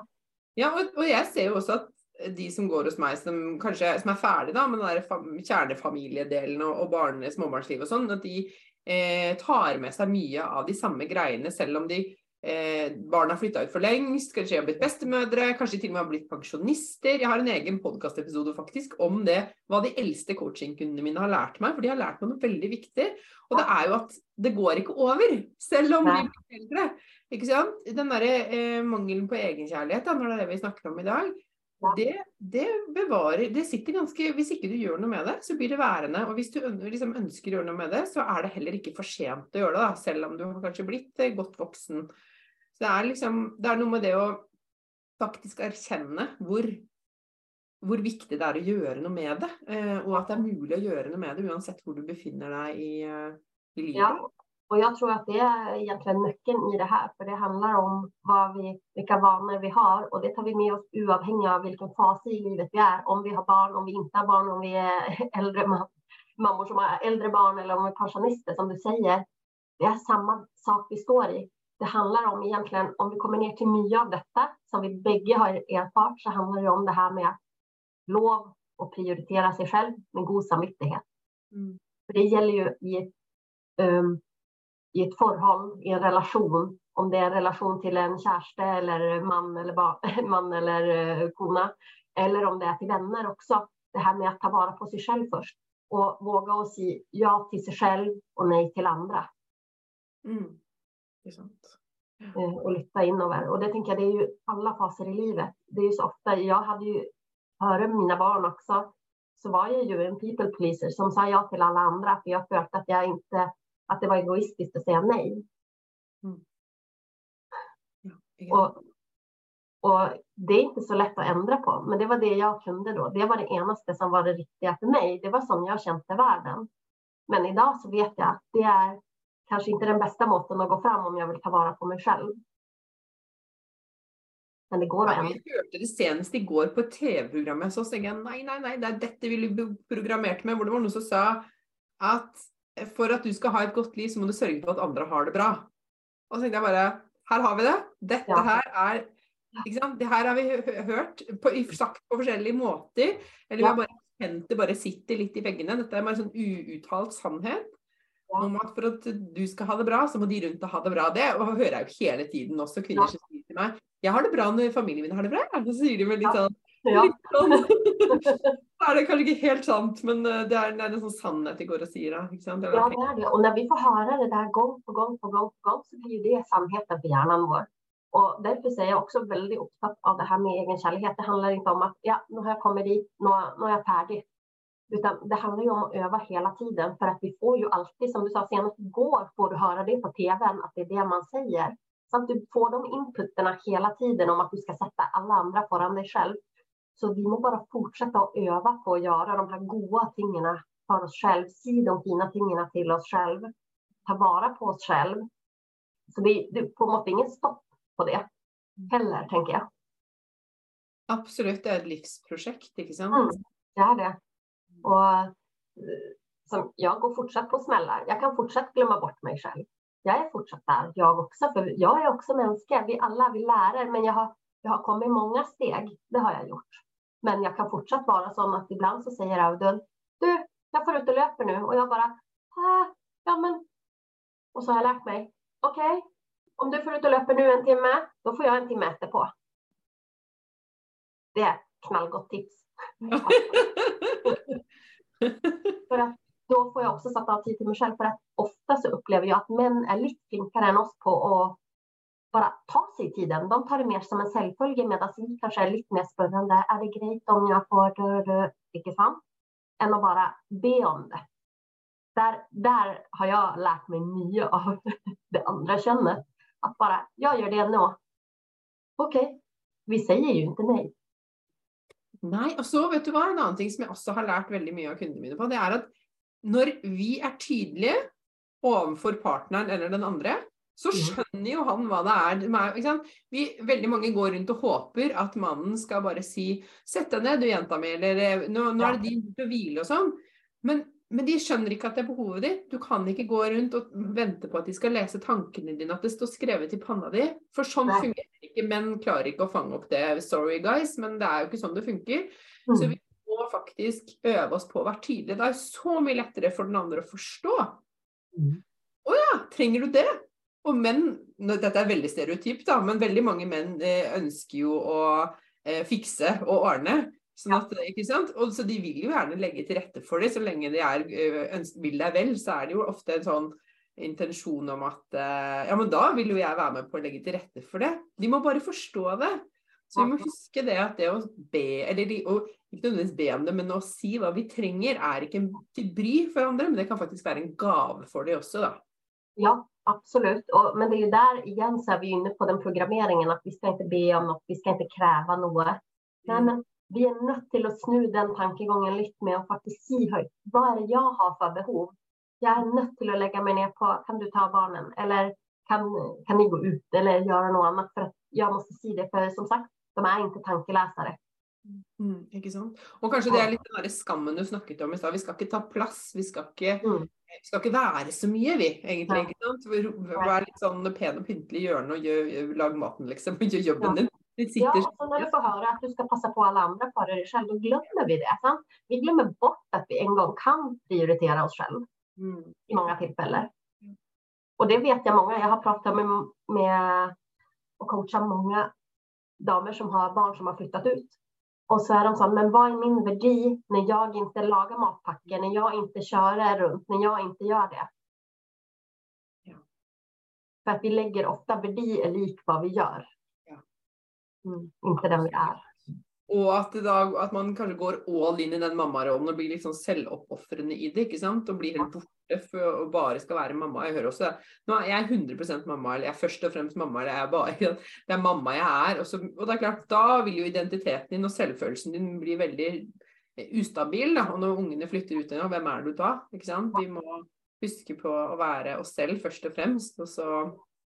ja og, og, jeg ser jo også at de som går hos meg, som kanskje som er ferdig da, med den der kjernefamiliedelen og, og barne, småbarnsliv og sånn, at de eh, tar med seg mye av de samme greiene, selv om de Eh, barna har flytta ut for lengst, kanskje har blitt bestemødre, kanskje til og med har blitt pensjonister. Jeg har en egen podkastepisode faktisk om det, hva de eldste coachingkundene mine har lært meg. For de har lært meg noe veldig viktig. Og det er jo at det går ikke over, selv om vi blir eldre. Ikke sant? Den derre eh, mangelen på egenkjærlighet, da, når det er det vi snakker om i dag, det, det, bevarer Det sitter ganske Hvis ikke du gjør noe med det, så blir det værende. Og hvis du liksom ønsker å gjøre noe med det, så er det heller ikke for sent å gjøre det, da, selv om du har kanskje blitt eh, godt voksen. Så det er liksom Det er noe med det å faktisk erkjenne hvor, hvor viktig det er å gjøre noe med det. Eh, og at det er mulig å gjøre noe med det uansett hvor du befinner deg i, eh, i livet. Ja. Och jag tror att det är egentligen nyckeln i det här, för det handlar om vad vi, vilka vanor vi har och det tar vi med oss oavhängigt av vilken fas i livet vi är. Om vi har barn, om vi inte har barn, om vi är (laughs) äldre mammor som har äldre barn eller om vi är pensionister som du säger. Det är samma sak vi står i det handlar om egentligen, om vi kommer ner till mycket av detta som vi bägge har erfart, så handlar det om det här med lov och prioritera sig själv med god samvittighet. Mm. För det gäller ju i um, i ett förhåll, i en relation, om det är en relation till en kärste eller man eller, (laughs) man eller uh, kona, eller om det är till vänner också. Det här med att ta vara på sig själv först och våga och säga ja till sig själv och nej till andra. Mm. Det är sant. Eh, och lyfta inöver. Och det tänker jag, det är ju alla faser i livet. Det är ju så ofta, jag hade ju, före mina barn också, så var jag ju en people pleaser som sa ja till alla andra, för jag följde att jag inte, att det var egoistiskt att säga nej. Mm. Ja, och, Och det är inte så lätt att ändra på, men det var det jag kunde då. Det var det enaste som var det riktiga för mig. Det var som jag kände världen. Men idag så vet jag att det är kanske inte den bästa måten att gå fram om jag vill ta vara på mig själv. Men det går att ändra. Jag hörde det senast igår på ett tv-program. Jag så tänkte jag, nej, nej, nej, det är detta vi blir programmerat med. Hvor det var någon som sa att för att du ska ha ett gott liv så måste du sörja för att andra har det bra. Och så tänkte jag bara, här har vi det. Detta ja. här är det här har vi hört på, sagt på olika måter. Eller vi har bara känt det bara sitter lite i väggarna. Detta är bara en sån outtalt sannhet. Ja. Om att för att du ska ha det bra så måste de runt ha det bra. Det och hör jag ju hela tiden också kvinnor som säger till mig. Jag har det bra när familjen min har det bra. (laughs) Så säger de med lite sån. Ja. Är (laughs) det kanske inte helt sant, men eh, det är, det är en sån sanning det går att säga. Ja, det är det. Och när vi får höra det där gång på gång på gång på gång så blir det sannheten för hjärnan vår. Och därför är jag också väldigt upptatt av det här med egenkärlighet. Det handlar inte om att ja, nu har jag kommit dit, nu, nu är jag färdig. Utan det handlar ju om att öva hela tiden för att vi får ju alltid, som du sa senast igår, får du höra det på tvn, att det är det man säger. Så att du får de inputterna hela tiden om att du ska sätta alla andra föran dig själv. Så vi måste bara fortsätta att öva på att göra de här goda tingen för oss själva, se de fina tingen till oss själva, ta vara på oss själva. Så det, det får ingen stopp på det heller, tänker jag. Absolut, det är ett livsprojekt, sant? Mm, det är det. Och eh, som, jag går fortsatt på smällar. Jag kan fortsatt glömma bort mig själv. Jag är fortsatt där, jag också, för jag är också mänsklig. Vi alla, vi lärare, men jag har, jag har kommit många steg. Det har jag gjort. Men jag kan fortsatt vara som att ibland så säger Audun, du, jag får ut och löper nu och jag bara, ah, ja men, och så har jag lärt mig, okej, okay, om du får ut och löper nu en timme, då får jag en timme efterpå. Det är ett knallgott tips. (laughs) för att då får jag också sätta av tid till mig själv för att ofta så upplever jag att män är lite flinkare än oss på att bara ta sig tiden. De tar det mer som en säljfölje medan vi kanske är lite mer spännande. Är det grejt om jag får, det, inte sant? Än att bara be om det. Där, där har jag lärt mig mycket av (laughs) det andra könet. Att bara, jag gör det nu. Okej, okay. vi säger ju inte nej. Nej, och så vet du vad, en annan ting som jag också har lärt väldigt mycket av kunderna mina på, det är att när vi är tydliga ovanför partnern eller den andra, så mm. skjønner ju han vad det är. Vi, väldigt många går runt och hoppas att mannen ska bara säga sätt dig ner du jenta mi, eller nu, nu är det din tur att vila och sånt. Men men de skjønner ikke at det er behovet ditt. Du kan ikke gå rundt og vente på at de skal lese tankene dine, at det står skrevet i panna di. For sånn Nei. fungerer ikke. Menn klarer ikke å fange opp det. Sorry, guys, men det er jo ikke sånn det funker. Mm. Så vi må faktisk øve oss på å være tydelige. Det er så mye lettere for den andre å forstå. Mm. Å mm. oh, ja, trenger du det? Og menn Dette er veldig stereotypt, da, men veldig mange menn eh, ønsker jo å eh, fikse og ordne. Sånn at, ikke sant? Og så de vil jo gjerne legge til rette for det, så lenge de er, vil deg vel, så er det jo ofte en sånn intensjon om at ja, men da vil jo jeg være med på å legge til rette for det. De må bare forstå det. Så vi må huske det at det å be, eller de, å, ikke nødvendigvis be om det, men å si hva vi trenger, er ikke til bry for andre, men det kan faktisk være en gave for dem också. Da. Ja, absolut. Och, men det är ju där igen så är vi inne på den programmeringen att vi ska inte be om något, vi ska inte kräva något. Nej, mm. men vi är nödt till att snu den tankegången lite med att faktiskt se högt. Vad är det jag har för behov? Jag är nödt till att lägga mig ner på, kan du ta barnen? Eller kan, kan ni gå ut eller göra något annat? För att jag måste se det, för som sagt, de är inte tankeläsare. Mm, ikke sant? Og kanskje det er litt den skammen du snakket om i stad. Vi skal ikke ta plass. Vi skal ikke, mm. Vi skal ikke være så mye, vi, egentlig. ikke sant? Vær litt sånn pen og pyntelig i hjørnet og gjør, lag maten, liksom. Och gör jobben din. Ja, och så när du får höra att du ska passa på alla andra före dig själv, då glömmer vi det. Sant? Vi glömmer bort att vi en gång kan prioritera oss själva mm. i många tillfällen. Och det vet jag många. Jag har pratat med, med och coachat många damer som har barn som har flyttat ut. Och så är de så men vad är min värdi när jag inte lagar matpacken, när jag inte kör runt, när jag inte gör det? Ja. För att vi lägger ofta värdi är lik vad vi gör. Mm, inte den vi är. Og at, da, at, man kanskje går all in i den mammarollen og blir litt sånn selvoppofrende i det. ikke sant? Og blir helt borte for å bare skal være mamma. Jeg hører også det. Er jeg 100 mamma, eller jeg er først og fremst mamma. eller jeg er bare, Det er mamma jeg er. Og, så, og det er klart, da vil jo identiteten din og selvfølelsen din bli veldig ustabil. da, Og når ungene flytter ut igjen, hvem er du da? ikke sant? Vi må huske på å være oss selv først og fremst. og så...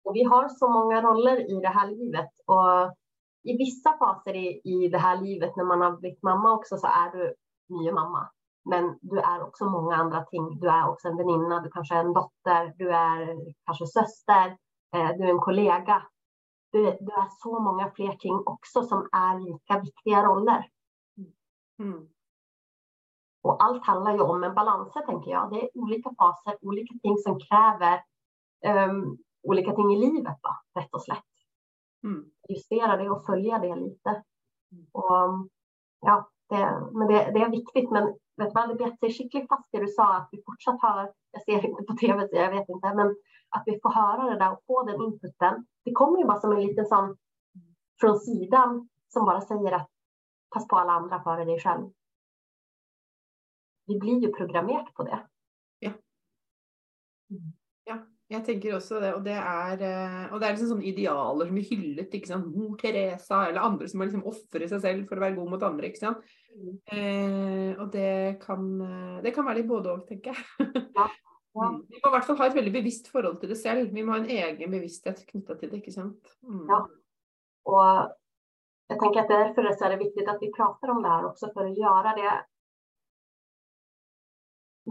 Og vi har så mange roller i det her livet. og i vissa faser i, i det här livet när man har blivit mamma också så är du nye mamma. Men du är också många andra ting. Du är också en väninna, du kanske är en dotter, du är kanske syster, eh, du är en kollega. Du, du, är så många fler ting också som är lika viktiga roller. Mm. Och allt handlar ju om en balans, tänker jag. Det är olika faser, olika ting som kräver um, olika ting i livet, va? rätt och slätt. Mm. Justera det och följa det lite. Och, ja, det, men det, det, är viktigt. Men vet man, det bet sig skickligt fast det du sa att vi fortsatt hör, jag ser inte på tv jag vet inte, men att vi får höra det där och få den inputen. Det kommer ju bara som en liten sån från sidan som bara säger att pass på alla andra före dig själv. Vi blir ju programmerat på det. Ja. Mm. Jeg tenker også det. Og det er, eh, og det er liksom sånne idealer som blir hyllet. ikke sant? Mor Teresa eller andre som må liksom ofre seg selv for å være god mot andre. ikke sant? Mm. Eh, og det kan, eh, det kan være litt både òg, tenker jeg. Ja. (laughs) Ja. Mm. Vi må i hvert fall ha et veldig bevisst forhold til det selv. Vi må ha en egen bevissthet knytta til det. ikke sant? Mm. Ja. Og jeg tenker at Derfor er det viktig at vi prater om det her også, for å gjøre det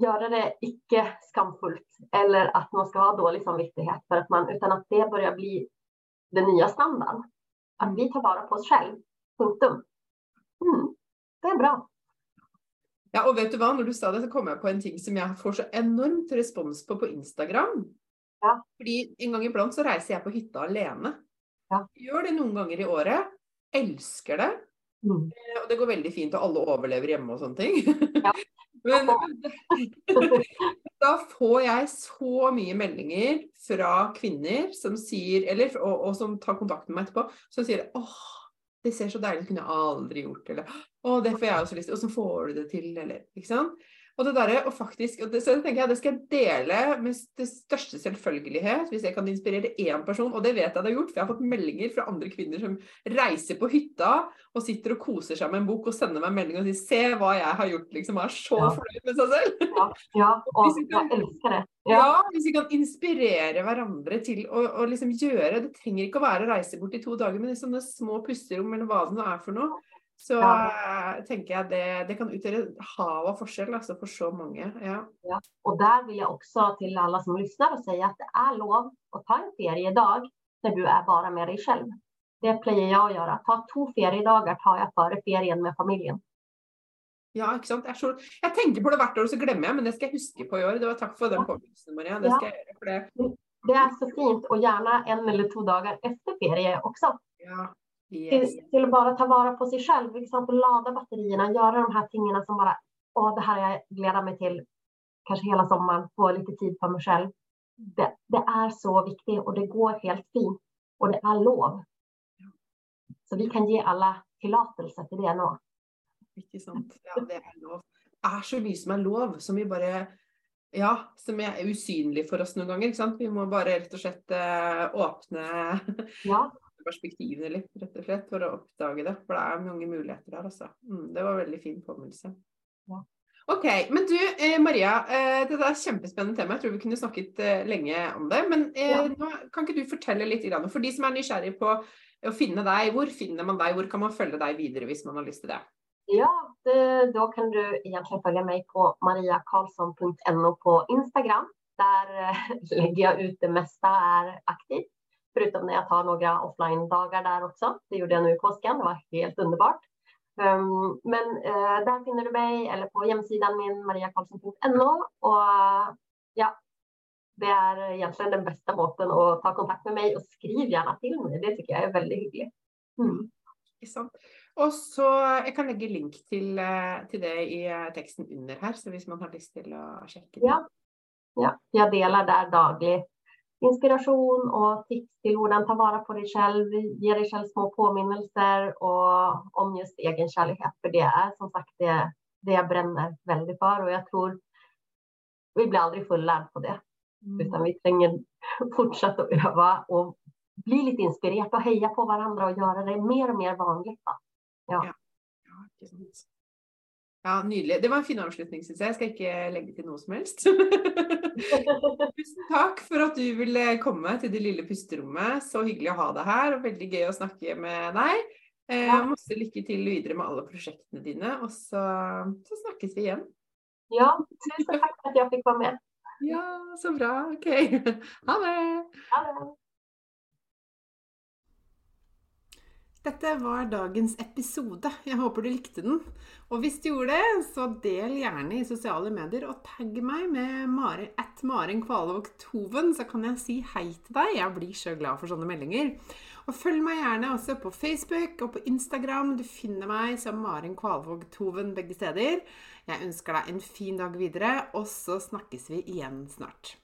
göra det icke skamfullt eller att man ska ha dålig samvittighet för att man, utan att det börjar bli den nya standarden. Att vi tar vara på oss själv. Punktum. Mm, det är bra. Ja, och vet du vad, när du sa det så kom jag på en ting som jag får så enormt respons på på Instagram. Ja. Fordi en gång ibland så reser jag på hytta alene. Ja. Gör det någon gånger i året. Älskar det. Mm. Eh, och det går väldigt fint och alla överlever hemma och sånt. Ja. (laughs) Men, (laughs) da får jeg så mye meldinger fra kvinner som sier, eller, og, og, som tar kontakt med meg etterpå, som sier åh, det ser så deilig ut, kunne jeg aldri gjort, eller å, det får jeg også lyst til, og så får du det til, eller ikke sant. Og det der, og faktisk, og det, så tenker jeg, det skal jeg dele med det største selvfølgelighet hvis jeg kan inspirere én person. Og det vet jeg det har gjort, for jeg har fått meldinger fra andre kvinner som reiser på hytta og sitter og koser seg med en bok og sender meg melding og sier 'se hva jeg har gjort', liksom. Og er så ja. med seg selv. Ja, ja (laughs) og jeg elsker det. Ja. hvis vi kan inspirere hverandre til å, å liksom gjøre Det ikke å være å reise bort i to dager, men sånne små pusterom eller hva det nå er for noe så ja. Eh, tänker jag det, det kan utgöra hav av forskjell alltså, för så många. Ja. ja. Och där vill jag också till alla som lyssnar och säga att det är lov att ta en feriedag när du är bara med dig själv. Det plejer jag att göra. Ta två feriedagar tar jag före ferien med familjen. Ja, ikke sant. Jeg, så, jeg, tenker på det hvert år, så glemmer jeg, men det skal jeg huske på i år. Det var Takk for den påminnelsen, Maria. Det skal jeg gjøre. For det. det är så fint, och gärna en eller två dagar efter ferie också. Ja, Yes. Till, att bara ta vara på sig själv, exempel ladda batterierna, göra de här tingen som bara, åh, det här har jag glädjat mig till kanske hela sommaren, få lite tid för mig själv. Det, det, är så viktigt och det går helt fint och det är lov. Så vi kan ge alla tillåtelse till det nu. Ikke sant. Ja, det er lov. Det er så mye som er lov, som vi bare Ja, som er usynlig for oss noen ganger. ikke sant? Vi må bare rett og slett uh, åpne ja perspektivene litt, rett og slett, for å oppdage det. For det er mange muligheter der, altså. Mm, det var en veldig fin påminnelse. Ja. Ok, men du eh, Maria, eh, det er et kjempespennende tema. Jeg tror vi kunne snakket eh, lenge om det. Men eh, ja. nå, kan ikke du fortelle litt, for de som er nysgjerrige på å finne deg, hvor finner man deg? Hvor kan man følge deg videre hvis man har lyst til det? Ja, det, da kan du egentlig følge meg på mariakarlsson.no på Instagram. Der eh, (laughs) legger jeg ut det meste er aktivt. Förutom när jag tar några offline-dagar där också. Det gjorde jag nu i påsken. Det var helt underbart. Um, men uh, där finner du mig eller på hemsidan min mariakarlsson.no och ja, det är egentligen den bästa måten att ta kontakt med mig och skriv gärna till mig. Det tycker jag är väldigt hyggligt. Mm. Och så jag kan lägga länk till, eh, till det i eh, texten under här, så om man har lust till att checka det. Ja. ja, jag delar där dagligt inspiration och tips till hur ta vara på dig själv, ge dig själv små påminnelser och om just egen kärlek. För det är som sagt det, det jag bränner väldigt för och jag tror vi blir aldrig fullärd på det. Mm. Utan vi tränger (laughs) fortsätta öva och bli lite inspirerade och heja på varandra och göra det mer och mer vanligt. Ja. ja. ja ja, nydelig. Det var en fin avslutning, syns jeg. Jeg skal ikke legge til noe som helst. (laughs) Tusen takk for at du ville komme til det lille pusterommet. Så hyggelig å ha deg her, og veldig gøy å snakke med deg. Eh, ja. Masse lykke til videre med alle prosjektene dine, og så, så snakkes vi igjen. Ja, tusen takk for at jeg fikk være med. Ja, så bra. Ok. (laughs) Ha det. Ha det. Dette var dagens episode. Jeg håper du likte den. Og hvis du gjorde det, så del gjerne i sosiale medier og tagg meg med Mari, at Maren Kvalvåg Toven, så kan jeg si hei til deg. Jeg blir så glad for sånne meldinger. Og følg meg gjerne også på Facebook og på Instagram. Du finner meg som Maren Kvalvåg Toven begge steder. Jeg ønsker deg en fin dag videre, og så snakkes vi igjen snart.